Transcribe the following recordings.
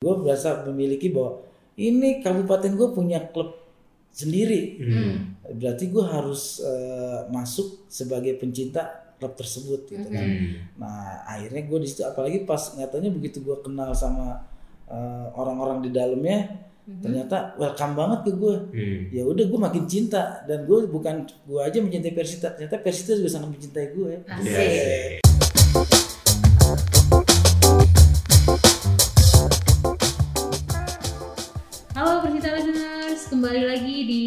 gue berasa memiliki bahwa ini kabupaten gue punya klub sendiri Hmm. berarti gue harus eh, masuk sebagai pencinta klub tersebut gitu kan Hmm. nah akhirnya gue di situ apalagi pas nyatanya begitu gue kenal sama eh, orang-orang di dalamnya ternyata welcome banget ke gue Hmm. ya udah gue makin cinta dan gue bukan gue aja mencintai Persita ternyata Persita juga sangat mencintai gue Iya, Asik. iya,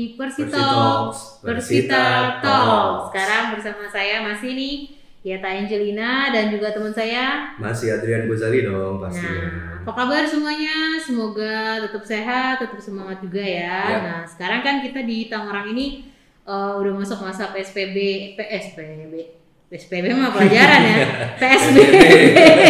di Persita Talks. Persita Talks. Talk. Sekarang bersama saya masih nih Yata Angelina dan juga teman saya. Masih Adrian Gozali dong Nah, pastinya. apa kabar semuanya? Semoga tetap sehat, tetap semangat juga ya. Ya. Nah, sekarang kan kita di Tangerang ini eh, udah masuk masa PSBB, PSBB. PSBB mah pelajaran ya. PSBB.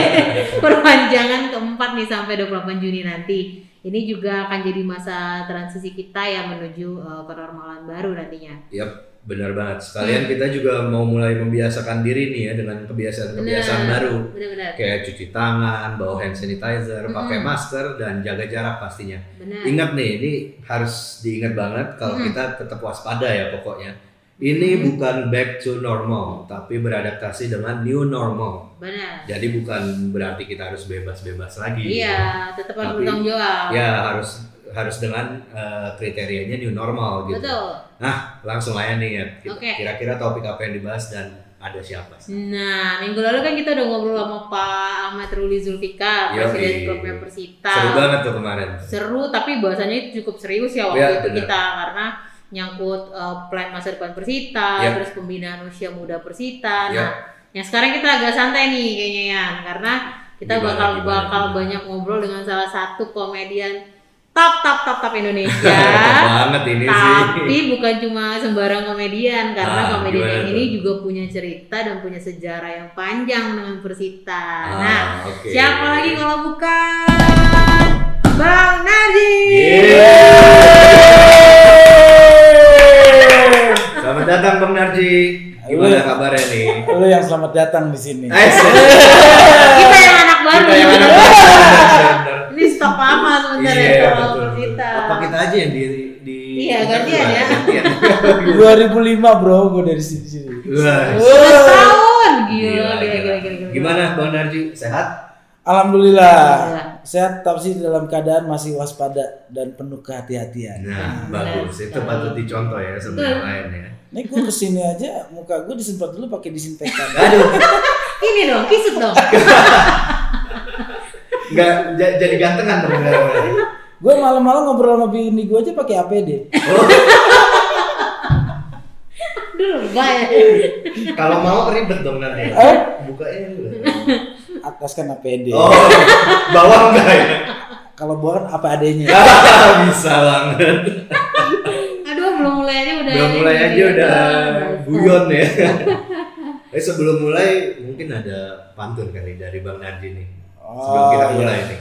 Perpanjangan keempat nih sampai 28 Juni nanti. Ini juga akan jadi masa transisi kita ya menuju eh, kenormalan baru nantinya. Yap, benar banget. Sekalian kita juga mau mulai membiasakan diri nih ya dengan kebiasaan-kebiasaan Benar. baru. Benar-benar. Kayak cuci tangan, bawa hand sanitizer, Mm-mm. pakai masker dan jaga jarak pastinya. Benar. Ingat nih, ini harus diingat banget kalau Mm-mm. kita tetap waspada ya pokoknya. Ini Mm-mm. bukan back to normal, tapi beradaptasi dengan new normal. Benar. Jadi bukan berarti kita harus bebas-bebas lagi. Iya, tetap harus bertanggung jawab. Ya harus harus dengan eh, kriterianya new normal gitu. Betul. Nah, langsung aja nih ya. Oke. Kira-kira topik apa yang dibahas dan ada siapa sih? Nah, minggu lalu kan kita udah ngobrol sama Pak Ahmad Ruli Zulfikar, Yoi. Presiden Klubnya Persita. Seru banget tuh kemarin. Seru, tapi bahasanya itu cukup serius ya waktu Ya, itu kita karena nyangkut uh, plan masa depan Persita, Ya. terus pembinaan usia muda Persita. Ya. Nah, yang sekarang kita agak santai nih kayaknya ya, karena kita Gimana, bakal gimana, bakal gimana? banyak ngobrol dengan salah satu komedian top top top top Indonesia. banget ini sih. Tapi bukan cuma sembarang komedian karena Ah, komedian tuh? ini juga punya cerita dan punya sejarah yang panjang dengan Persita. Ah, nah, oke. siapa lagi kalau bukan Bang Nardi? Selamat datang Bang Narji. Gimana kabarnya nih? lo yang selamat datang di sini Eh, Kita yang anak baru. Kita yang nih. anak baru. Ini stok lama sebentar Iya, ya kalau betul. Persita. Apa kita aja yang di di Iya, gantian ya. Gantian. 2005 bro gue dari sini sini Wah. 11 tahun. Gila, Gila, gila, gila. gila, gila, gila. Gimana Bang Narji? Sehat? Alhamdulillah Alhamdulillah. Sehat tapi dalam keadaan masih waspada dan penuh kehati-hatian Nah, benar bagus. Itu sekali. patut dicontoh ya sama yang lain ya. Ini gue ke sini aja muka gue disemprot dulu pakai disinfektan. Aduh, Ini dong, kisut dong. nggak j- jadi gantengan dong. gue malam-malam ngobrol sama bini gue aja pakai APD. Dulu banyak. Kalau mau ribet dong nanti. Eh? Bukanya dulu. Atas kan APD. Oh, bawah enggak ya? Kalau bukan apa adanya. Bisa banget. Aduh, belum mulai aja udah. Belum mulai aja udah Dasar. guyon ya. Eh sebelum mulai mungkin ada pantun kali dari Bang Narji nih. Sebelum Oh, kita iya. mulai nih.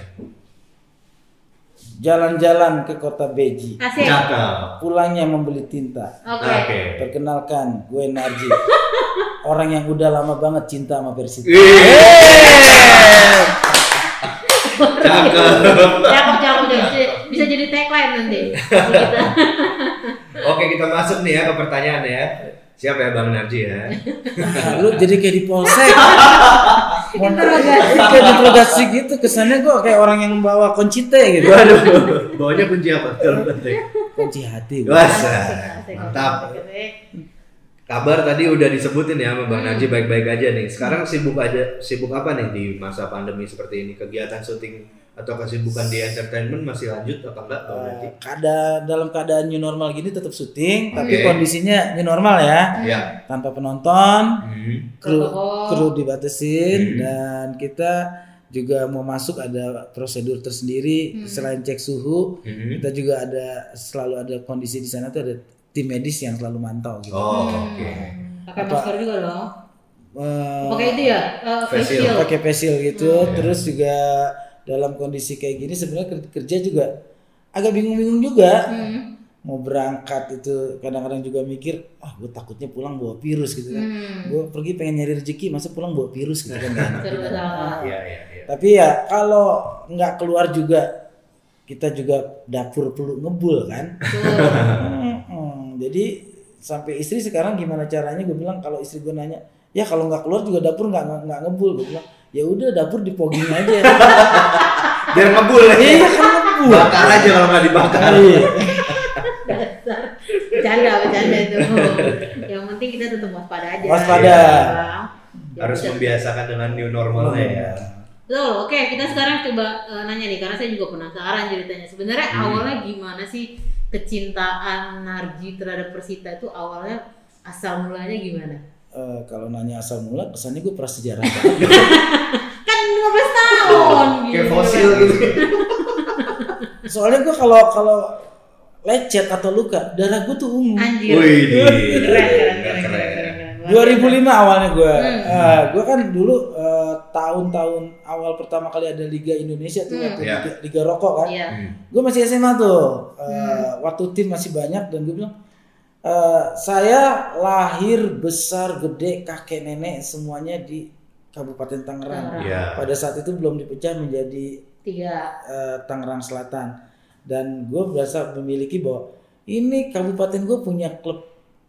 Jalan-jalan ke kota Beji. Asik. Cakep. Pulangnya membeli tinta. Oke. Oke. Perkenalkan, gue Narji. Orang yang udah lama banget cinta sama Persita. Cakep. Cakep, cakep, cakep. Bisa, jadi tagline nanti. Oke kita masuk nih ya ke pertanyaan ya. Siapa ya Bang Narji ya? Nah, lu jadi kayak di polsek. Interogasi. kayak interogasi gitu. Kesannya gue kayak orang yang bawa kunci teh gitu. Waduh, bawanya kunci apa? Kunci hati. Wah, mantap. Kabar tadi udah disebutin ya sama Bang Narji baik-baik aja nih. Sekarang sibuk aja, sibuk apa nih di masa pandemi seperti ini? Kegiatan syuting atau kesibukan di entertainment masih lanjut apa enggak Bang Narji? Eh, Kada dalam keadaan new normal gini tetap syuting, Oke. tapi kondisinya new normal ya, Ya. tanpa penonton, Hmm. kru kru dibatasin Hmm. dan kita juga mau masuk ada prosedur tersendiri selain cek suhu, Hmm. kita juga ada selalu ada kondisi di sana tuh ada tim medis yang selalu mantau gitu. Oh, oke. Pakai Apa? masker juga dong. Eh, Pakai itu ya, eh, face Face shield. pakai facial gitu, Hmm. terus juga dalam kondisi kayak gini sebenarnya ker- kerja juga agak bingung-bingung juga. Hmm. mau berangkat itu kadang-kadang juga mikir ah gue takutnya pulang bawa virus gitu kan Hmm. gue pergi pengen nyari rezeki masa pulang bawa virus gitu kan salah. Iya, iya, iya. tapi ya kalau nggak keluar juga kita juga dapur perlu ngebul kan. Betul. Mm-mm. Jadi sampai istri sekarang gimana caranya gue bilang kalau istri gue nanya ya kalau nggak keluar juga dapur nggak nggak- ngebul gue bilang ya udah dapur dipoging aja Biar ngebul ya. iya kan ngebul Bakar aja kalau nggak dibakar. Iya. bercanda bercanda itu yang penting kita tetap waspada aja Waspada. Ya. Ya, Harus betul. membiasakan dengan new normalnya ya. Betul, oke kita sekarang coba eh, nanya nih karena saya juga penasaran ceritanya. Sebenarnya Hmm. awalnya gimana sih kecintaan Narji terhadap Persita itu awalnya asal mulanya gimana? Eh, kalau nanya asal mula kesannya gue prasejarah Kan 15 tahun Kayak gila. fosil gitu. soalnya gue kalau kalau lecet atau luka darah gue tuh ungu Anjir. Wih, keren, keren. keren, keren. 2005 awalnya gue Hmm. gue kan dulu eh, tahun-tahun awal pertama kali ada Liga Indonesia tuh Hmm. waktu Ya. Liga, Liga rokok kan Iya. Hmm. gue masih SMA tuh Eh, Hmm. waktu tim masih banyak dan gue bilang eh, saya lahir besar gede kakek nenek semuanya di Kabupaten Tangerang. Iya. pada saat itu belum dipecah menjadi Tiga. eh, Tangerang Selatan dan gue berasa memiliki bahwa ini kabupaten gue punya klub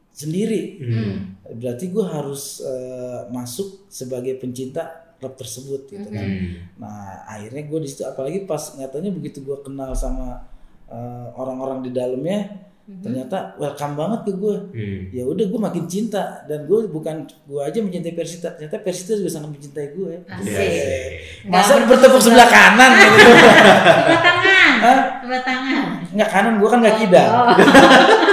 sendiri Hmm. Berarti gue harus eh, masuk sebagai pencinta klub tersebut gitu kan Hmm. nah akhirnya gue di situ apalagi pas nyatanya begitu gue kenal sama eh, orang-orang di dalamnya ternyata welcome banget ke gue Hmm. ya udah gue makin cinta dan gue bukan gue aja mencintai Persita ternyata Persita juga sangat mencintai gue Asik. Iya. masa Nggak bertepuk sebelah kanan gitu Sebelah tangan. Hah? Sebelah tangan. nggak kanan gue kan nggak kidal Oh.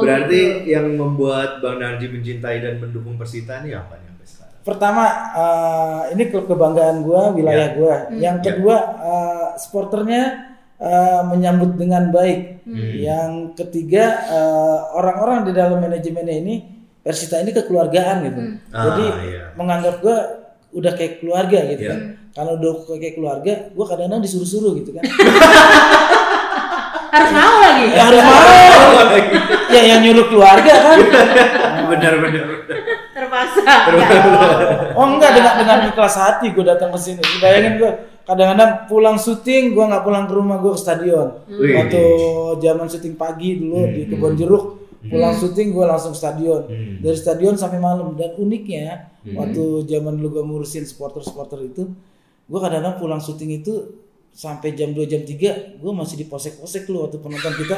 Oh, Berarti gitu. yang membuat Bang Narji mencintai dan mendukung Persita ini apa nih sampai sekarang? pertama eh, ini klub kebanggaan gue wilayah Ya. gue Hmm. yang kedua eh, supporternya eh, menyambut dengan baik Hmm. yang ketiga orang-orang di dalam manajemennya ini Persita ini kekeluargaan gitu Hmm. jadi Ah, menganggap gue udah kayak keluarga gitu Iya. kan kalau udah kayak keluarga gue kadang-kadang disuruh-suruh gitu kan harus mau lagi. ya harus mau ya yang nyuruh keluarga kan benar benar. Terpaksa. Terpaksa. Oh enggak dengan dengan ikhlas hati gue datang ke sini. Bayangin gue kadang-kadang pulang syuting gue nggak pulang ke rumah gue ke stadion. Waktu zaman syuting pagi dulu di kebun jeruk pulang syuting gue langsung ke stadion. Hmm. Dari stadion sampai malam dan uniknya waktu zaman dulu gue ngurusin supporter-supporter itu gue kadang-kadang pulang syuting itu sampai jam 2 jam 3 gue masih di posek-posek lu waktu penonton kita.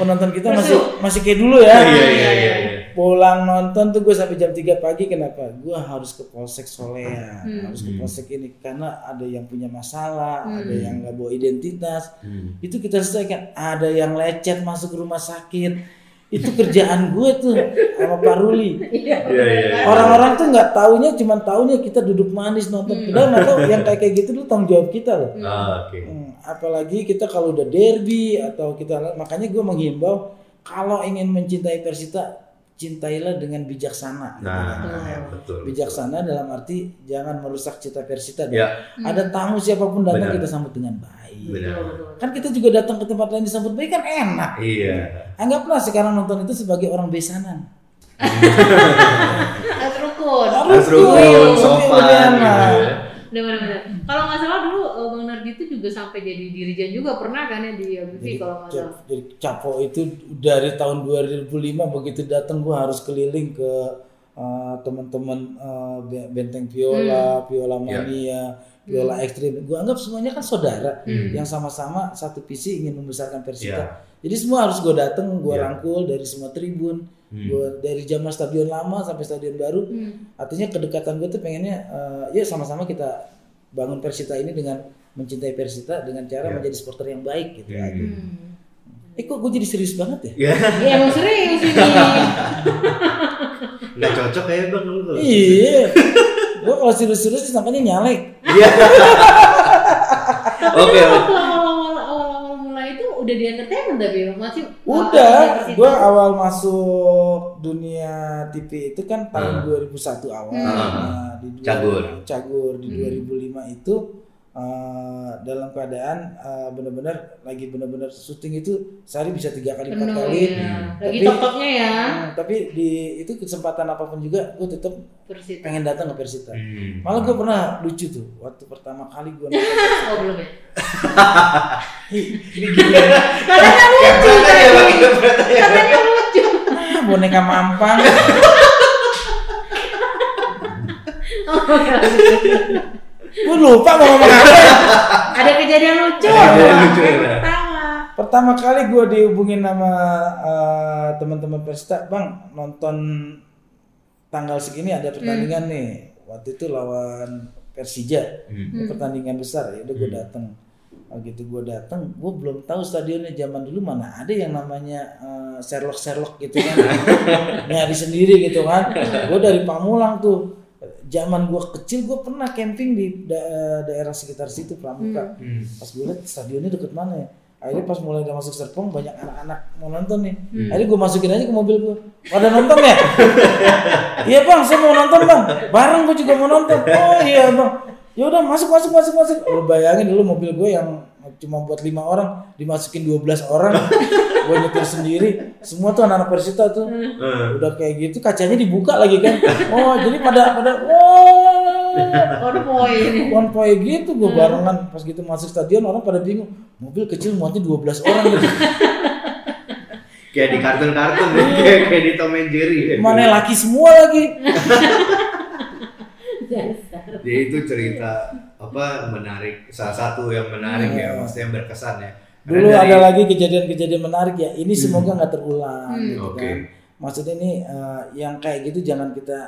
Penonton kita masih masih kayak dulu ya. Iya iya iya. iya. pulang nonton tuh gue sampai jam 3 pagi kenapa? Gue harus ke polsek Solean harus ke polsek ini karena ada yang punya masalah ada yang nggak bawa identitas. Hmm. itu kita selesaikan. Ada yang lecet masuk rumah sakit itu kerjaan gue tuh sama Pak Ruli Iya iya. iya. orang-orang tuh nggak taunya cuman taunya kita duduk manis nonton padahal nggak tahu yang kayak kayak gitu tuh tanggung jawab kita loh Ah, Oke. Hmm, apalagi kita kalau udah derby atau kita makanya gue menghimbau kalau ingin mencintai Persita cintailah dengan bijaksana. gitu Nah, kan. ya, betul. Bijaksana dalam arti jangan merusak cita Persita. Ya. Ada tamu siapa pun datang Benar. kita sambut dengan baik. Benar. Betul, betul. Kan kita juga datang ke tempat lain disambut baik kan enak. Iya. Anggaplah sekarang nonton itu sebagai orang besanan. Harus rukun. Harus Rukun, sopan. enak. gitu ya. Benar-benar. Kalau nggak salah dulu Nardi itu juga sampai jadi dirijen juga pernah kan ya di ABV kalau nggak salah. Cap- jadi Capo itu dari tahun 2005 begitu datang gua harus keliling ke uh, teman-teman uh, Be- Benteng Viola, Viola Mania, Viola Ekstrim. Gua anggap semuanya kan saudara yang sama-sama satu visi ingin membesarkan Persita. Jadi semua harus gua datang, gua Iya. rangkul dari semua tribun. Gua dari zaman stadion lama sampai stadion baru. Hmm. Artinya kedekatan gue tuh pengennya uh, ya sama-sama kita bangun Persita ini dengan mencintai Persita dengan cara menjadi supporter yang baik gitu aja. Hmm. Eh kok gue jadi serius banget ya? Ya, Ya emang serius ini. nggak cocok ya bang lu tuh. iya. gue kalau serius-serius tampaknya nyalek. Iya. Oke. Waktu awal-awal awal-awal mulai itu udah di entertainment tapi masih Udah, gue awal masuk dunia TV itu kan tahun Hmm. 2001 awal. Hmm. Nah, di dua- Cagur. Cagur di 2005 itu eh, dalam keadaan eh, benar-benar lagi benar-benar syuting itu sehari bisa tiga kali empat Penuh kali ya. Lagi Tapi- top-topnya ya. Hmm, tapi di itu kesempatan apa pun juga gue tetap Persita. pengen datang ke Persita Hmm. malah gue pernah lucu tuh waktu pertama kali gue Oh belum ya. Ini gimana? Katanya lucu Katanya lucu. ah, boneka mampang gue lupa mau ngomong apa. Ada kejadian lucu. Ada kejadian lucu, ya. Pertama. pertama kali gue dihubungin sama eh, teman-teman Persita bang nonton tanggal segini ada pertandingan nih. Waktu itu lawan Persija. Hmm. Ini pertandingan besar ya udah gue datang begitu gue datang gue belum tahu stadionnya zaman dulu mana. Ada yang namanya eh, Sherlock Sherlock gitu kan. Nyari sendiri gitu kan. Gue dari Pamulang tuh zaman gue kecil gue pernah camping di da- daerah sekitar situ Pramuka. Hmm. pas gue lihat stadionnya deket mana ya? Akhirnya pas mulai udah masuk Serpong banyak anak-anak mau nonton nih. Hmm. akhirnya gue masukin aja ke mobil gue pada nonton ya? Iya bang saya mau nonton bang. Bareng gue juga mau nonton. Oh iya bang. Ya udah masuk masuk masuk masuk. Lu bayangin dulu mobil gue yang cuma buat lima orang dimasukin 12 orang gue nyetir sendiri semua tuh anak-anak Persita tuh Eh. udah kayak gitu kacanya dibuka lagi kan oh jadi pada pada Konvoy ini. konvoy gitu gue barengan pas gitu masuk stadion orang pada bingung mobil kecil muatnya 12 orang gitu Kayak di kartun-kartun ya. kayak kayak di Tom and Jerry. ya. mana laki semua lagi. Jadi itu cerita apa menarik salah satu yang menarik ya, maksudnya yang berkesan ya. Karena dulu dari- ada lagi kejadian-kejadian menarik ya ini semoga nggak terulang Hmm. gitu Oke. kan maksudnya ini eh, yang kayak gitu jangan kita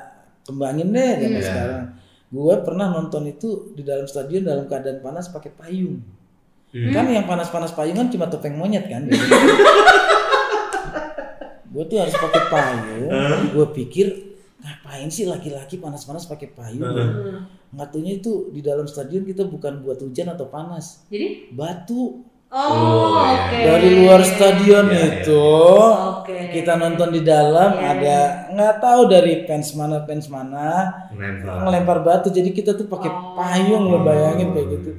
kembangin deh zaman Iya. sekarang gue pernah nonton itu di dalam stadion dalam keadaan panas pakai payung Hmm. kan yang panas-panas payung kan cuma topeng monyet kan gue tuh harus pakai payung gue pikir ngapain sih laki-laki panas-panas pakai payung Hmm. nggak taunya itu di dalam stadion kita bukan buat hujan atau panas Jadi? batu Oh, Oh, iya. oke. dari luar stadion Iya, iya. itu Oke. kita nonton di dalam Iya, ada nggak tahu dari fans mana fans mana Ngelempar. ngelempar batu jadi kita tuh pakai Oh. payung lo bayangin kayak gitu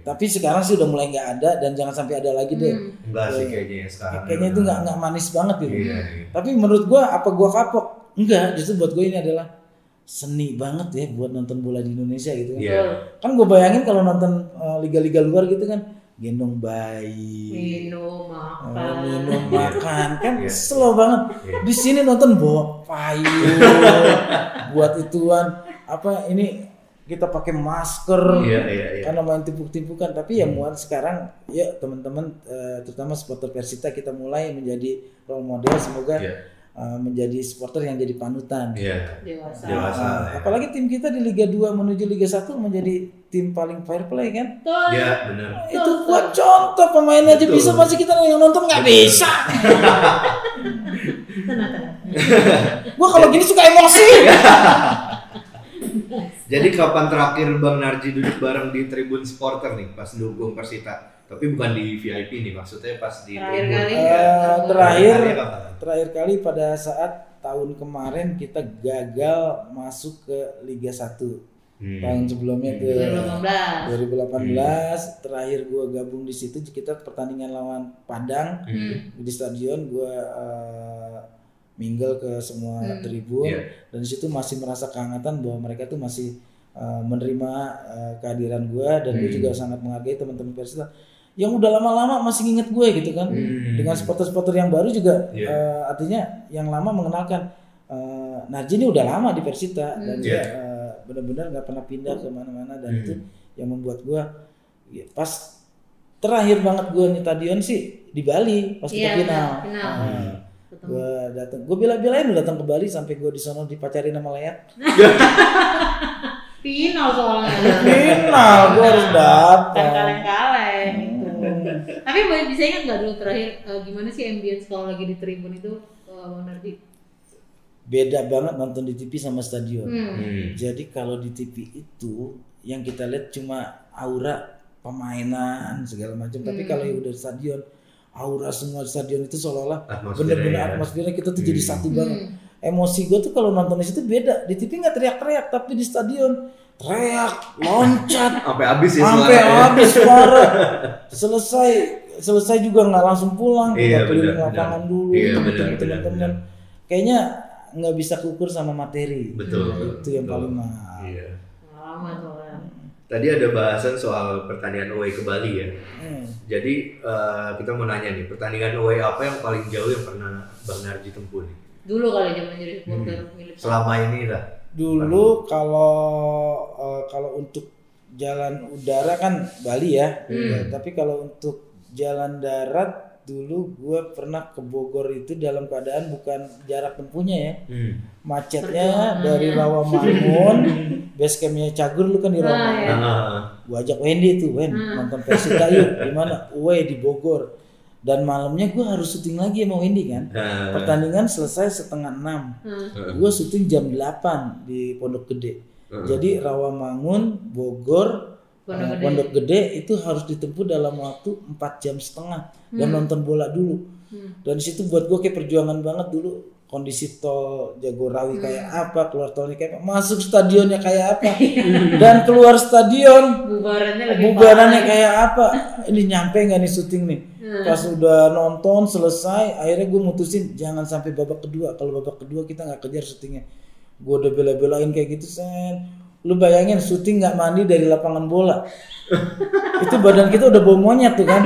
tapi sekarang sih udah mulai nggak ada dan jangan sampai ada lagi deh Hmm. Enggak sih kayaknya ya sekarang. kayaknya itu nggak nggak manis banget gitu Iya, iya. tapi menurut gua apa gua kapok enggak justru buat gue ini adalah seni banget ya buat nonton bola di Indonesia gitu kan Iya. kan gue bayangin kalau nonton uh, liga-liga luar gitu kan gendong bayi Minum, uh, makan. minum makan kan Iya. slow banget Iya. di sini nonton bawa payung buat ituan apa ini kita pakai masker Iya, iya, iya. karena main timpuk-timpukan tapi ya muat sekarang ya teman-teman eh, terutama supporter Persita kita mulai menjadi role model semoga Iya. Eh, menjadi supporter yang jadi panutan Iya. Dewasa. Dewasa. Ah, ya. apalagi tim kita di Liga 2 menuju Liga 1 menjadi tim paling fair play kan. Iya, benar. itu buat contoh pemain aja Betul. bisa masih kita yang nonton nggak bisa gua kalau gini suka emosi Jadi kapan terakhir Bang Narji duduk bareng di Tribun Supporter nih pas dukung Persita? Tapi bukan di VIP nih, maksudnya pas di Terakhir tribun. kali. Eh, terakhir Terakhir kali pada saat tahun kemarin kita gagal masuk ke Liga 1 Hmm. tahun sebelumnya ke 2018. 2018 terakhir gua gabung di situ kita pertandingan lawan Padang Hmm. di stadion gua eh, mingle ke semua Hmm. tribun Iya. dan di situ masih merasa kehangatan bahwa mereka tuh masih eh, menerima eh, kehadiran gua dan gue Hmm. juga sangat menghargai teman-teman Persita yang udah lama-lama masih nginget gue gitu kan Hmm. dengan supporter-supporter yang baru juga Iya. eh, artinya yang lama mengenalkan eh, Narji ini udah lama di Persita dan Hmm. dia eh, benar-benar nggak pernah pindah ke mana-mana dan Hmm. itu yang membuat gue ya, pas terakhir banget gue nyetadion sih di Bali pas kita Iya, final. Nah, Ketemu. gue datang, gue bela-belain lu datang ke Bali sampai gue di sana dipacarin sama Leat. Final soalnya. Final, gue harus datang. Tapi boleh bisa ingat nggak dulu terakhir eh, gimana sih ambience kalau lagi di tribun itu eh, Bang Nardi? Beda banget nonton di TV sama stadion. Hmm. Hmm. Jadi kalau di TV itu yang kita lihat cuma aura pemainan segala macam. Tapi Hmm. kalau yang udah di stadion, aura semua di stadion itu seolah-olah benar-benar ya. atmosfernya kita tuh jadi Hmm. satu banget. Hmm. emosi gue tuh kalau nonton di situ beda di TV nggak teriak-teriak tapi di stadion teriak loncat Sampai habis ya sampai habis parah selesai selesai juga nggak langsung pulang Iya, kita keliling lapangan dulu Iya, ketemu benar, benar, teman-teman kayaknya nggak bisa kukur sama materi Betul. Nah, itu yang betul. paling mahal Iya. Pengalaman. Tadi ada bahasan soal pertandingan away ke Bali ya. Hmm. Jadi eh, kita mau nanya nih, pertandingan away apa yang paling jauh yang pernah Bang Narji tempuh nih? Dulu kali zaman jadi supporter Hmm. milik Selama ini lah. Dulu kalau eh, kalau untuk jalan udara kan Bali ya, Ya, tapi kalau untuk jalan darat dulu gue pernah ke Bogor itu dalam keadaan bukan jarak tempuhnya ya, Hmm. macetnya dari Rawamangun, base campnya Cagur lu kan di Rawamangun. ya. Ah, Gue ajak Wendy tuh, Wen nonton Persita yuk, di mana? Uwe di Bogor. Dan malamnya gue harus syuting lagi sama Wendy kan. ah. Pertandingan selesai setengah enam. Hmm. Gue syuting jam 8 di Pondok Gede. Jadi Rawamangun, Bogor, Pondok eh, Gede. Pondok Gede itu harus ditempuh dalam waktu 4 jam setengah dan nonton bola dulu. Dan di situ buat gue kayak perjuangan banget dulu kondisi tol Jagorawi kayak apa, keluar tolnya kayak apa, masuk stadionnya kayak apa, dan keluar stadion. Bubarannya lebih bubarannya kayak apa? Ini nyampe nggak nih syuting nih? Pas udah nonton selesai akhirnya gue mutusin jangan sampai babak kedua. Kalau babak kedua kita nggak kejar syutingnya. Gue udah bela-belain kayak gitu sen lu bayangin syuting nggak mandi dari lapangan bola itu badan kita udah bau monyet tuh kan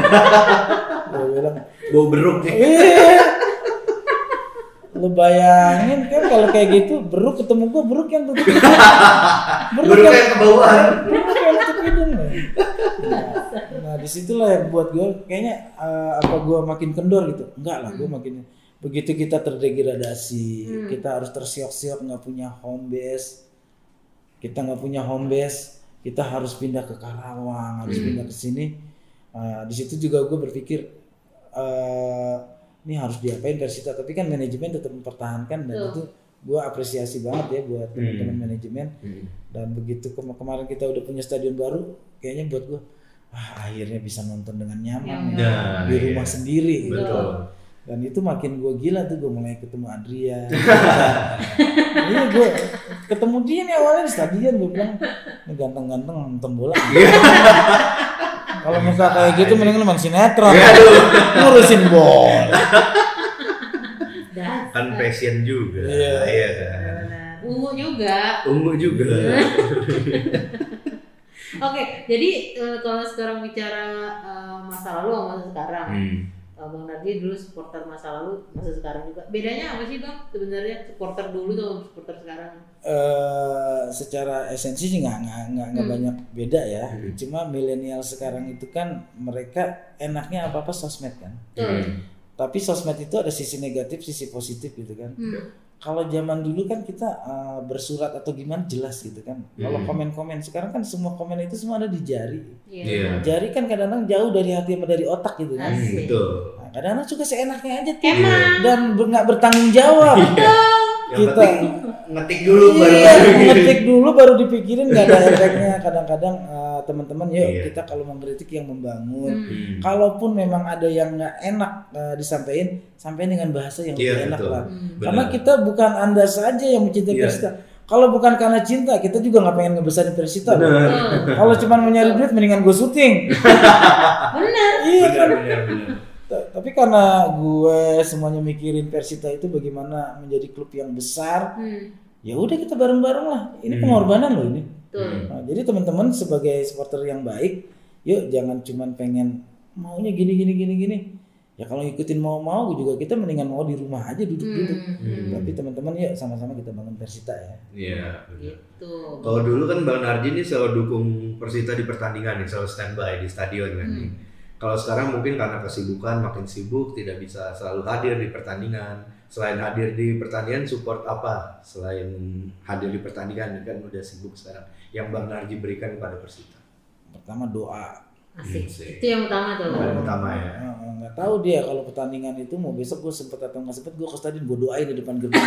gue bilang Bau beruk nih. Iya. Lu bayangin kan kalau kayak gitu beruk ketemu gua beruk yang tutup hidung. Beruk Beruk yang yang kebauan. beruk yang tutup hidung. Nah, nah di situlah yang buat gua kayaknya eh, apa gua makin kendor gitu. Enggak lah gua makin begitu kita terdegradasi, kita harus tersiok-siok nggak punya home base. Kita nggak punya home base, kita harus pindah ke Karawang, harus pindah ke sini. Nah, di situ juga gue berpikir eh ini harus diapain Persita tapi kan manajemen tetap mempertahankan dan itu gue apresiasi banget ya buat teman-teman manajemen. Dan begitu kema- kemarin kita udah punya stadion baru kayaknya buat gue ah, akhirnya bisa nonton dengan nyaman nih, Nah, di rumah sendiri. Betul. Dan itu makin gue gila tuh gue mulai ketemu Adrian iya gue ketemu dia nih awalnya di stadion gue bilang ini ganteng-ganteng nonton bola kalau muka kayak gitu mending lu main sinetron ngurusin bola. Kan passion juga. Iya. Iya kan. Ungu juga. Ungu juga. Oke, jadi eh, kalau sekarang bicara eh, masa lalu sama masa sekarang, Hmm. Eh, Bang Narji dulu supporter masa lalu, masa sekarang juga. Bedanya apa sih Bang? Sebenarnya supporter dulu sama supporter sekarang? eh secara esensi sih nggak nggak nggak nggak Hmm. banyak beda ya cuma milenial sekarang itu kan mereka enaknya apa apa sosmed kan Hmm. tapi sosmed itu ada sisi negatif sisi positif gitu kan Hmm. Kalau zaman dulu kan kita eh, bersurat atau gimana jelas gitu kan kalau Hmm. komen-komen sekarang kan semua komen itu semua ada di jari Iya. Iya. jari kan kadang-kadang jauh dari hati sama dari otak gitu kan Hmm, betul. Nah, kadang-kadang suka seenaknya aja tuh Emang. dan nggak bertanggung jawab Yang Kita- penting ngetik dulu baru Iya, ngetik dulu baru dipikirin nggak ada efeknya. Kadang-kadang eh, teman-teman yuk Iya. kita kalau mengkritik yang membangun. Hmm. Kalaupun memang ada yang nggak enak eh, disampaikan, sampaikan dengan bahasa yang Iya, enak betul. lah. Benar. Karena kita bukan anda saja yang mencintai Iya. Persita. Kalau bukan karena cinta, kita juga nggak pengen ngebesarin Persita. Benar. Kalau cuma mau nyari duit, mendingan gue syuting. Benar. iya kan. Benar, benar, Tapi karena gue semuanya mikirin Persita itu bagaimana menjadi klub yang besar, Hmm. ya udah kita bareng-bareng lah. Ini pengorbanan loh ini. Betul. Nah, jadi teman-teman sebagai supporter yang baik, yuk jangan cuman pengen maunya gini gini gini gini. Ya kalau ngikutin mau-mau juga kita mendingan mau di rumah aja duduk-duduk. Hmm. Tapi teman-teman yuk sama-sama kita bangun Persita ya. Iya. Gitu. Kalau dulu kan Bang Narji ini selalu dukung Persita di pertandingan nih, selalu standby di stadion kan. nih. Kalau sekarang mungkin karena kesibukan makin sibuk tidak bisa selalu hadir di pertandingan. Selain hadir di pertandingan support apa? Selain hadir di pertandingan kan udah sibuk sekarang. Yang Bang Narji berikan kepada Persita. Pertama doa. Asik. Hmm, sih. Itu yang utama tuh. Paling utama ya. Nah, nggak tahu dia kalau pertandingan itu mau besok gue sempet atau nggak sempet gue ke stadion gue doain di depan gerbang.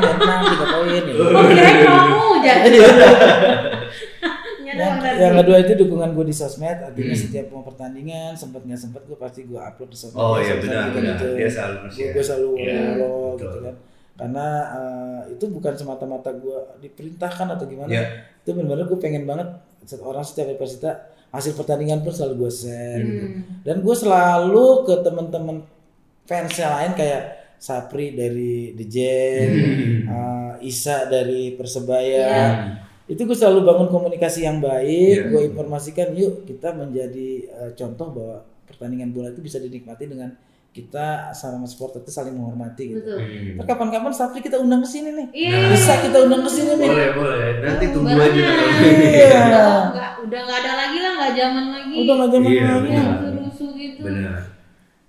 Menang, menang tiga poin. ya. Oh kirain kamu jadi. Yang kedua itu dukungan gue di sosmed artinya setiap mau pertandingan sempat nggak sempat gue pasti gue upload di sosmed Oh, iya, benar, benar. gitu. Dia selalu gue, selalu Iya, follow betul. gitu kan karena eh, itu bukan semata-mata gue diperintahkan atau gimana Iya. itu benar-benar gue pengen banget orang setiap Persita hasil pertandingan pun selalu gue share gitu Hmm. dan gue selalu ke teman-teman fans yang lain kayak Sapri dari The Jen, eh, Isa dari Persebaya, Iya. Itu gue selalu bangun komunikasi yang baik, Iya. gue informasikan yuk kita menjadi eh, contoh bahwa pertandingan bola itu bisa dinikmati dengan kita sama supporter itu saling menghormati gitu. Betul. Hmm. Ntar kapan-kapan Sapri kita undang ke sini nih. Iya. Bisa kita undang ke sini nih. Boleh, boleh. Nanti tunggu Barengan. aja kalau Iya. ini. Udah nggak udah nggak ada lagi lah nggak zaman lagi. Udah nggak zaman Iya, lagi. benar. rusuh-rusuh gitu. Benar.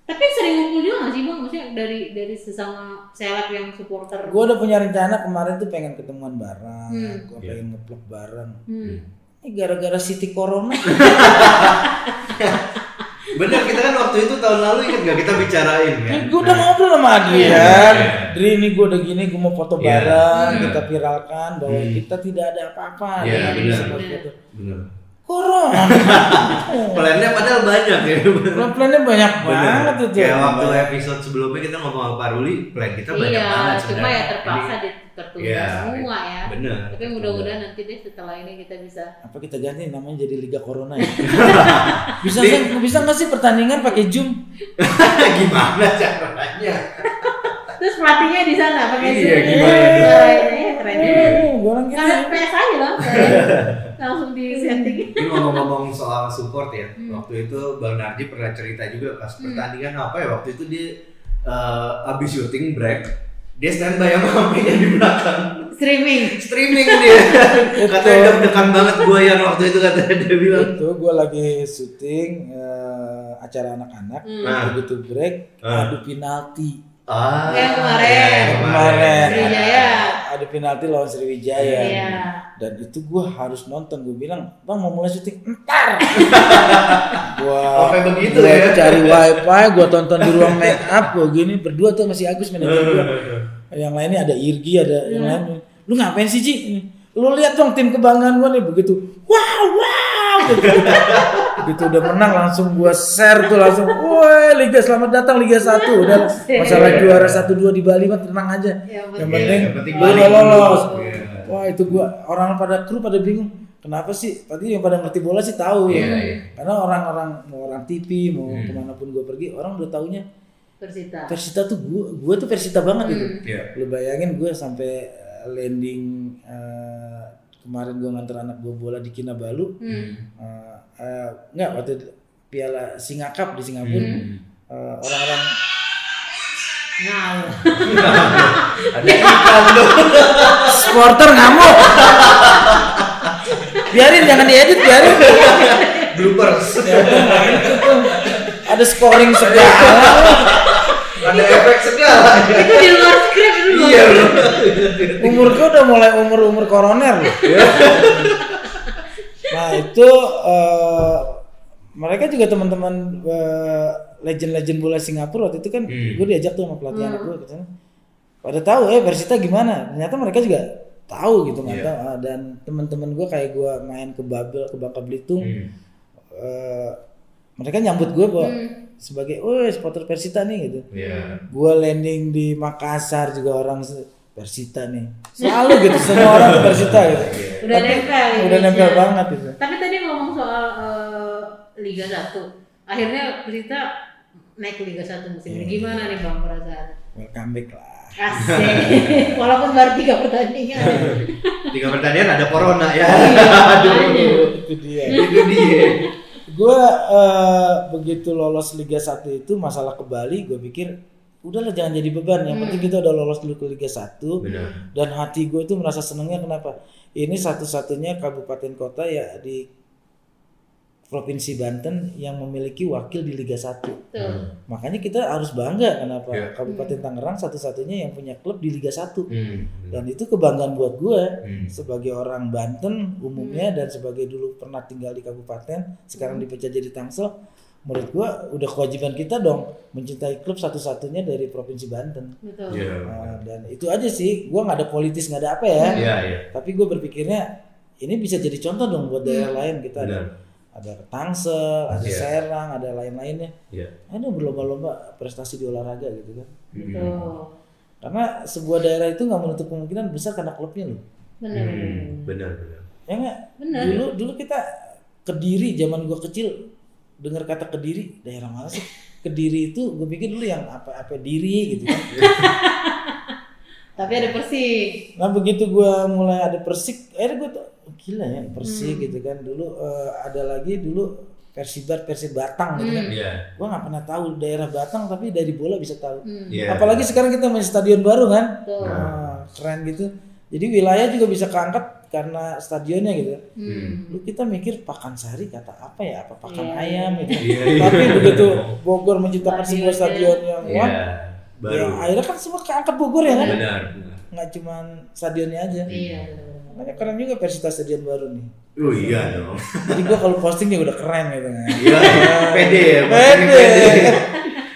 Tapi sering ngumpul juga nggak sih bang? Maksudnya dari dari sesama seleb yang supporter. Gue udah punya rencana kemarin tuh pengen ketemuan bareng, Hmm. gue Iya. pengen ngeplok bareng. Hmm. Ini gara-gara City Corona. Benar, kita kan waktu itu tahun lalu ingat nggak kita bicarain kan? gue udah ngobrol sama Adrian. Iya. Dri ini gue udah gini, gue mau foto Iya. bareng, Iya. kita viralkan bahwa Hmm. kita tidak ada apa-apa Iya, benar. foto-foto. Benar. Corona. Plannya padahal banyak ya. Plan-plannya banyak banget itu. Kayak waktu episode sebelumnya kita ngomong sama Pak Ruli, plan kita banyak Iya, banget cuma sebenarnya. ya terpaksa Ini- di- tertunda Iya, semua ya. Benar. Tapi mudah-mudahan nanti deh setelah ini kita bisa. Apa kita ganti namanya jadi Liga Corona ya? bisa nggak- bisa nggak sih pertandingan pakai Zoom? Gimana caranya? Terus pelatihnya di sana pakai Iya, Zoom. gimana Wah, tuh? ini keren juga. Eh, gue orang Kan Langsung di setting. Ini ngomong-ngomong soal support ya, Hmm. waktu itu Bang Narji pernah cerita juga pas pertandingan apa ya waktu itu dia eh, abis syuting break, dia standby sama HP-nya di belakang Streaming. streaming dia. katanya deg-degan banget gue yang waktu itu katanya dia bilang. itu gue lagi syuting eh, acara anak-anak Hmm. Nah. begitu break Ah. adu penalti Ah, Yang kemarin. iya, yang Kemarin. Adu penalti lawan Sriwijaya. Iya. dan itu gue harus nonton. Gue bilang bang mau mulai syuting entar. Gue Sampai begitu gua ya? cari wifi gue tonton di ruang make up gue gini. Berdua tuh masih Agus manajer gue yang lainnya ada Irgi ada yang lain. Lu ngapain sih Ji? Lu lihat dong tim kebanggaan gue nih begitu. Wow wow. begitu udah menang langsung gue share tuh langsung woi Liga selamat datang Liga 1 udah masalah juara 1 2 di Bali mah tenang aja Yang yang penting- lu Bali udah lolos. Iya. wah itu gua orang pada kru pada bingung kenapa sih tadi yang pada ngerti bola sih tahu ya Iya, iya. karena orang-orang mau orang TV mau Hmm. ke mana pun gua pergi orang udah taunya Persita. Persita tuh gua gua tuh Persita banget gitu Iya. lu bayangin gua sampai landing eh, kemarin gua nganter anak gua bola di Kinabalu Hmm. eh, eh, enggak waktu itu Piala Singa Cup di Singapura Hmm. eh, orang-orang Nah, Ada iklan supporter ngamuk biarin jangan diedit biarin Bloopers. ada scoring segala Ada efek segala. itu di luar skrip Iya loh. umur gue udah mulai umur umur koroner loh. nah itu eh, mereka juga teman-teman eh, legend-legend bola Singapura waktu itu kan Hmm. gue diajak tuh sama pelatih anak gue ke sana pada tahu eh Persita gimana ternyata mereka juga tahu gitu nggak Iya. tahu dan teman-teman gue kayak gue main ke Babel ke Bangka Belitung Hmm. eh, mereka nyambut gue bahwa Hmm. sebagai oh supporter Persita nih gitu Iya. gue landing di Makassar juga orang Persita nih selalu gitu semua orang tuh Persita gitu Udah Tapi nempel udah image-nya. nempel banget gitu Tapi tadi ngomong soal eh, Liga 1. Akhirnya Persita naik ke Liga 1 musim ini. Gimana nih Bang perasaan? welcome back lah Asik. Walaupun baru tiga pertandingan. Tiga pertandingan ada corona ya. Iya, Aduh. itu dia Itu dia. Gue begitu lolos Liga 1 itu masalah ke Bali gue pikir udahlah jangan jadi beban. Yang penting kita udah lolos dulu ke Liga 1 Benar. dan hati gue itu merasa senengnya kenapa? Ini satu-satunya kabupaten kota ya di provinsi Banten yang memiliki wakil di Liga 1 Tuh. Makanya kita harus bangga kenapa Iya. Kabupaten Tangerang satu-satunya yang punya klub di Liga 1. Hmm. Dan itu kebanggaan buat gue Hmm. sebagai orang Banten umumnya dan sebagai dulu pernah tinggal di kabupaten, sekarang dipecah jadi Tangsel. Menurut gue udah kewajiban kita dong mencintai klub satu-satunya dari provinsi Banten. Betul. Iya. Nah, dan itu aja sih, gue nggak ada politis nggak ada apa ya. Iya, iya. Tapi gue berpikirnya ini bisa jadi contoh dong buat daerah lain kita ada Benar. Ada Tangsel, ada Iya. Serang, ada lain-lainnya. Iya. Ada berlomba-lomba prestasi di olahraga gitu kan. Betul. Karena sebuah daerah itu nggak menutup kemungkinan besar karena klubnya loh. Benar. Hmm, benar benar. Ya nggak? Benar. Dulu dulu kita Kediri zaman gua kecil dengar kata Kediri daerah mana sih? Kediri itu gue pikir dulu yang apa-apa diri gitu kan. Tapi ada Persik. Nah begitu gua mulai ada Persik, akhirnya gue tuh oh, gila ya Persik gitu kan. Dulu eh, ada lagi dulu Persibar Persib Batang gitu kan. Iya. Gua nggak pernah tahu daerah Batang tapi dari bola bisa tahu. Hmm. Iya. Apalagi sekarang kita main stadion baru kan. Betul. Nah, keren gitu. Jadi wilayah juga bisa keangkat karena stadionnya gitu. Hmm. Lu kita mikir Pakansari kata apa ya? Apa pakan Iya. ayam gitu. Iya, iya. Tapi begitu Bogor menciptakan sebuah Stadionnya. stadion yang Iya. wah, Baru. ya akhirnya kan semua keangkat Bogor ya kan? Benar. benar. Nggak cuma stadionnya aja. Iya. Makanya keren juga Persita stadion baru nih. Oh iya dong. Jadi gua kalau posting ya udah keren gitu kan. Iya, pede ya. Pede. maksudnya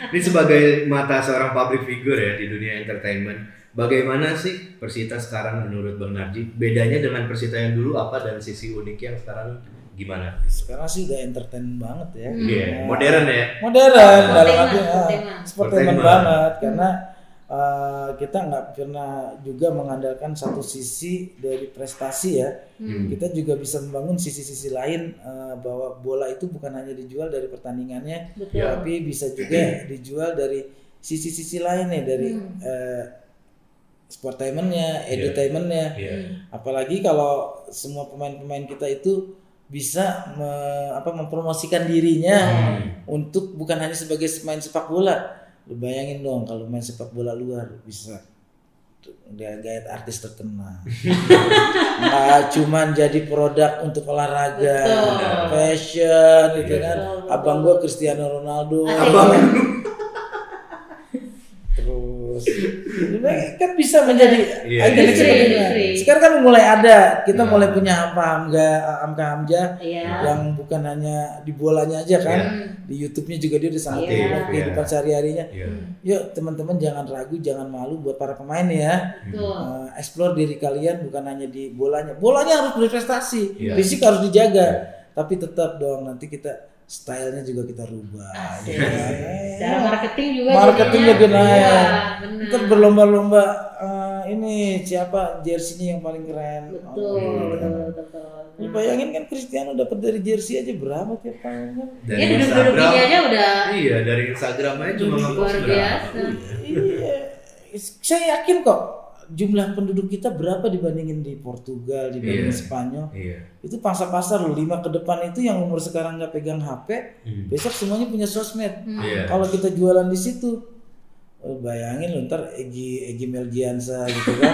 Ini sebagai mata seorang public figure ya di dunia entertainment. Bagaimana sih Persita sekarang menurut Bang Narji? Bedanya dengan Persita yang dulu apa dan sisi unik yang sekarang gimana? Sekarang sih udah entertain banget ya. Iya, modern ya. modern Sportainment, dalam arti ah, sportainment. sportainment Sportainment. banget karena uh, kita nggak pernah juga mengandalkan satu sisi dari prestasi ya Hmm. kita juga bisa membangun sisi-sisi lain uh, bahwa bola itu bukan hanya dijual dari pertandingannya Betul. tapi bisa juga dijual dari sisi-sisi lain nih dari uh, sportainmentnya, edutainmentnya Iya. apalagi kalau semua pemain-pemain kita itu bisa me- apa mempromosikan dirinya untuk bukan hanya sebagai pemain sepak bola. Lu bayangin dong kalau main sepak bola luar bisa dia gayat artis terkenal. Nggak cuman jadi produk untuk olahraga, Betul. fashion gitu Iya. kan. Abang gua Cristiano Ronaldo. Abang. Terus kan bisa menjadi Iya, iconic industri. Sekarang kan mulai ada, kita Iya. mulai punya apa Hamga Hamka Hamzah Iya. yang bukan hanya di bolanya aja kan, Iya. di YouTube-nya juga dia udah sangat terlibat kehidupan sehari-harinya. Iya. Yuk teman-teman jangan ragu, jangan malu buat para pemain ya. Betul. Eh, explore diri kalian bukan hanya di bolanya. Bolanya harus berprestasi, Iya. fisik harus dijaga. Tapi tetap dong nanti kita stylenya juga kita rubah. Asik. Secara marketing juga Marketing juga naik. Benar. Ntar berlomba-lomba eh, ini siapa jersey-nya yang paling keren. Betul, Oh, betul, betul. Lu bayangin kan Cristiano dapat dari jersey aja berapa tiap tahun kan? Dari Ya duduk-duduk Instagram. gini aja udah Iya, dari Instagram aja cuma luar ngepost berapa. biasa. iya. Saya yakin kok jumlah penduduk kita berapa dibandingin di Portugal, dibandingin Iya. Spanyol. Iya. Itu pangsa pasar loh, lima ke depan itu yang umur sekarang nggak pegang HP, Hmm. besok semuanya punya sosmed. Hmm. Iya. Kalau kita jualan di situ, oh, bayangin lu ntar Egi Egi Melgiansa gitu kan.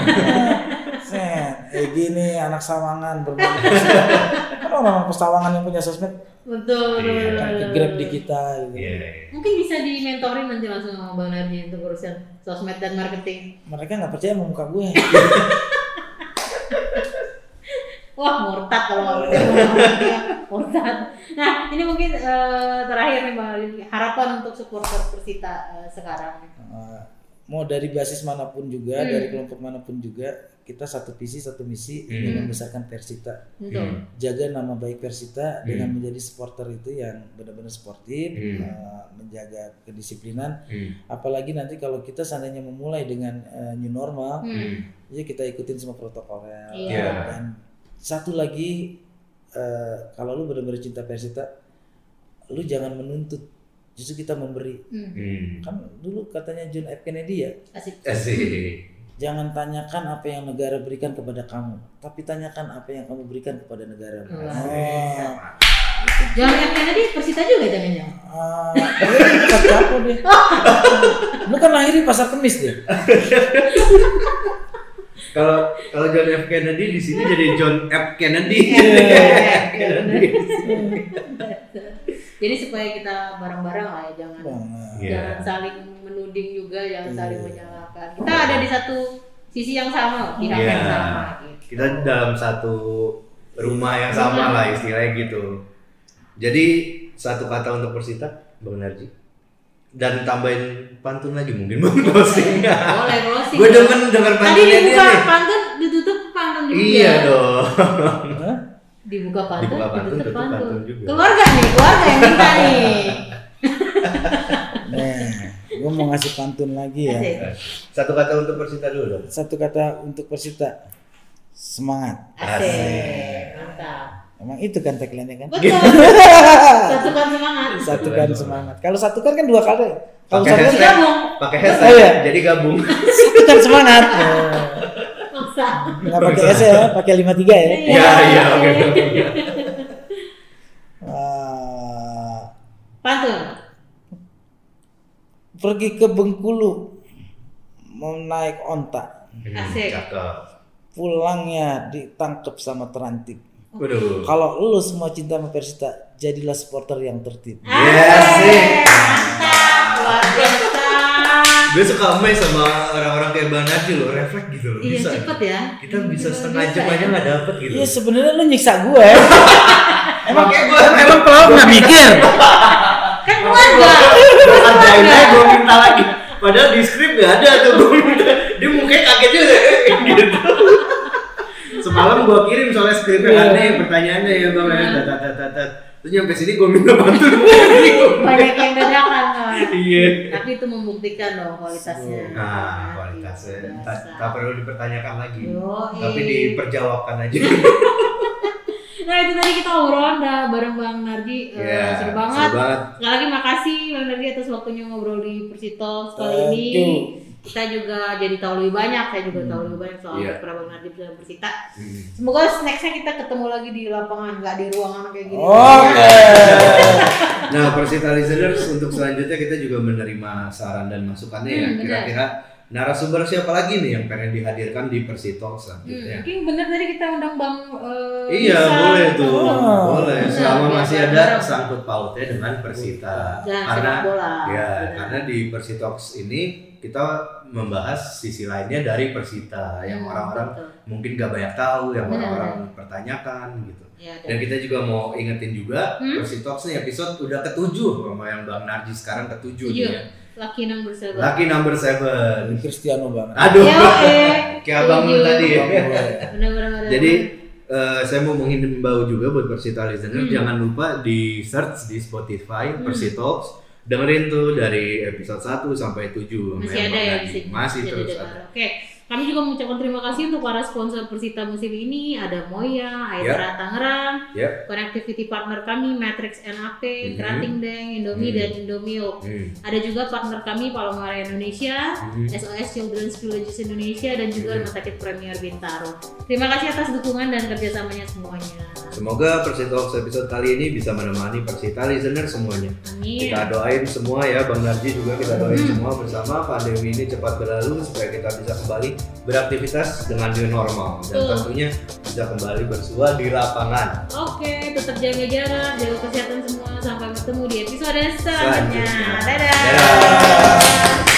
Set, Egi nih anak Sawangan bermain. Kan orang Pesawangan yang punya sosmed Betul, betul, Iya. betul, kan ke betul. grab di kita gitu. Iya. iya. Mungkin bisa di mentoring nanti langsung sama Bang Narji untuk urusan sosmed dan marketing. Mereka nggak percaya sama muka gue. Wah, murtad kalau Narji. Murtad. Nah, ini mungkin eh, terakhir nih Bang Narji, harapan untuk supporter Persita eh, sekarang. Uh, mau dari basis mana pun juga, Hmm. dari kelompok mana pun juga, kita satu visi satu misi ingin Hmm. membesarkan Persita. Betul. Hmm. Jaga nama baik Persita dengan menjadi supporter itu yang benar-benar sportif, Hmm. uh, menjaga kedisiplinan. Hmm. Apalagi nanti kalau kita seandainya memulai dengan uh, new normal, Hmm. ya kita ikutin semua protokolnya. Iya. Dan satu lagi, uh, kalau lu benar-benar cinta Persita, lu jangan menuntut, justru kita memberi. Hmm. Hmm. Kan dulu katanya John F Kennedy ya, Asik. Asik. Jangan tanyakan apa yang negara berikan kepada kamu, tapi tanyakan apa yang kamu berikan kepada negara. Oh. Jangan yang Kennedy Persita juga jangan-jangan. Ah, dia bukan capo dia. Lu kan lahir di pasar kemis dia. Kalau kalau John F Kennedy di sini jadi John F Kennedy. Kennedy. Jadi supaya kita bareng-bareng lah ya jangan. Iya. jangan saling menuding juga, jangan saling Iya. Menyalahkan. Kita ada di satu sisi yang sama, pihak Iya. yang sama. Gitu. Kita dalam satu rumah yang sama lah istilahnya gitu. Jadi satu kata untuk Persita, Bang Narji. Dan tambahin pantun lagi mungkin Bang closing. Boleh closing. Gue demen denger Tadi pantunnya dia dibuka nih. pantun, ditutup pantun Iya dong. Hah? Dibuka pantun, Dibuka pantun, ditutup tutup pantun. pantun juga. Keluarga nih, keluarga yang minta nih. Nah, gue mau ngasih pantun lagi ya. Asik. Satu kata untuk Persita dulu dong. Satu kata untuk Persita. Semangat. Asik. Mantap. Emang itu kan tagline-nya kan? Betul. Satukan semangat. Satukan semangat. Kalau satukan kan dua kali. Kalau satukan hashtag. Gabung. Pakai Oh, hashtag. iya. Jadi gabung. satukan semangat. Oh. Maksa. Nggak pakai S ya, pakai 53 ya. Iya, iya, oke oke. oke. Ah, Pantun. Pergi ke Bengkulu mau naik onta. Hmm, Asik. Pulangnya ditangkap sama terantip. Waduh. Kalau lu semua cinta sama Persita, jadilah supporter yang tertib. Iya. Mantap. Luar biasa. Gue suka amazed sama orang-orang kayak Bang Najil loh, refleks gitu loh. Iya Bisa. cepet ya. Kita bisa Luar setengah jam aja nggak dapet gitu. Iya sebenarnya lu nyiksa gue. Emang kayak gue Emang pelawak nggak mikir? Kan keluarga. Ajain aja gue minta lagi. Padahal di skrip gak ada tuh gue minta. Dia mukanya kaget juga gitu. Semalam gue kirim soalnya skripnya Iya. aneh pertanyaannya ya bang ya tat tat tat tat. Terus nyampe sini gue minta bantuan. Banyak yang dadakan. Iya. Tapi itu membuktikan loh kualitasnya. Nah kualitasnya Biasa. tak, perlu dipertanyakan lagi. Tapi diperjawabkan aja. Nah itu tadi kita obrolan dah bareng Bang Narji Eh, Iya, seru banget. seru banget. Sekali lagi makasih Bang Narji atas waktunya ngobrol di Persito Thank ini. Kita juga jadi tahu lebih banyak, saya juga tahu lebih banyak soal Iya. kiprah Bang Narji dalam Persita. Hmm. Semoga nextnya kita ketemu lagi di lapangan, nggak di ruangan kayak gini. Oke. Nah, Persita listeners untuk selanjutnya kita juga menerima saran dan masukannya ya. Hmm, benar. Kira-kira narasumber siapa lagi nih yang pengen dihadirkan di Persito Hmm, selanjutnya? mungkin bener tadi kita undang Bang eh, Iya, Bisa. boleh tuh. Oh. Boleh. Selama biar masih ada sangkut pautnya dengan Persita. Dan karena bola. ya, Benar. karena di Persitox ini kita membahas sisi lainnya dari Persita yang Hmm, orang-orang mungkin gak banyak tahu, yang orang-orang pertanyakan gitu. Ya, Dan kita juga mau ingetin juga Hmm? Persitox nih episode udah ketujuh sama yang Bang Narji sekarang ketujuh nih ya. Laki number seven. Lucky number seven. Cristiano banget. Aduh. Yo, eh. Kayak abang lu tadi ya. Benar-benar. Jadi eh, saya mau menghimbau juga buat Persita listener Hmm. jangan lupa di search di Spotify Hmm. Persitox dengerin tuh dari episode 1 sampai 7 masih ada ya di sini. Masih Jadi terus ada. Oke, kami juga mengucapkan terima kasih untuk para sponsor Persita musim ini. Ada Moya, Aitra Tangerang, Yap. connectivity partner kami Matrix NAP, Mhm. Krating Deng, Indomie Mhm. dan Indomilk. Hmm. Ada juga partner kami Palomar Indonesia, Mhm. SOS Children's Villages Indonesia dan juga Mhm. Rumah Sakit Premier Bintaro. Terima kasih atas dukungan dan kerjasamanya semuanya. Semoga Persitox episode kali ini bisa menemani Persita listener semuanya. Amin. Kita doain semua ya Bang Narji juga kita doain Hmm. semua bersama pandemi ini cepat berlalu supaya kita bisa kembali beraktivitas dengan new normal dan tentunya bisa kembali bersua di lapangan. Oke, tetap jaga jarak, jaga kesehatan semua. Sampai bertemu di episode selanjutnya. Selanjutnya. Dadah. Dadah.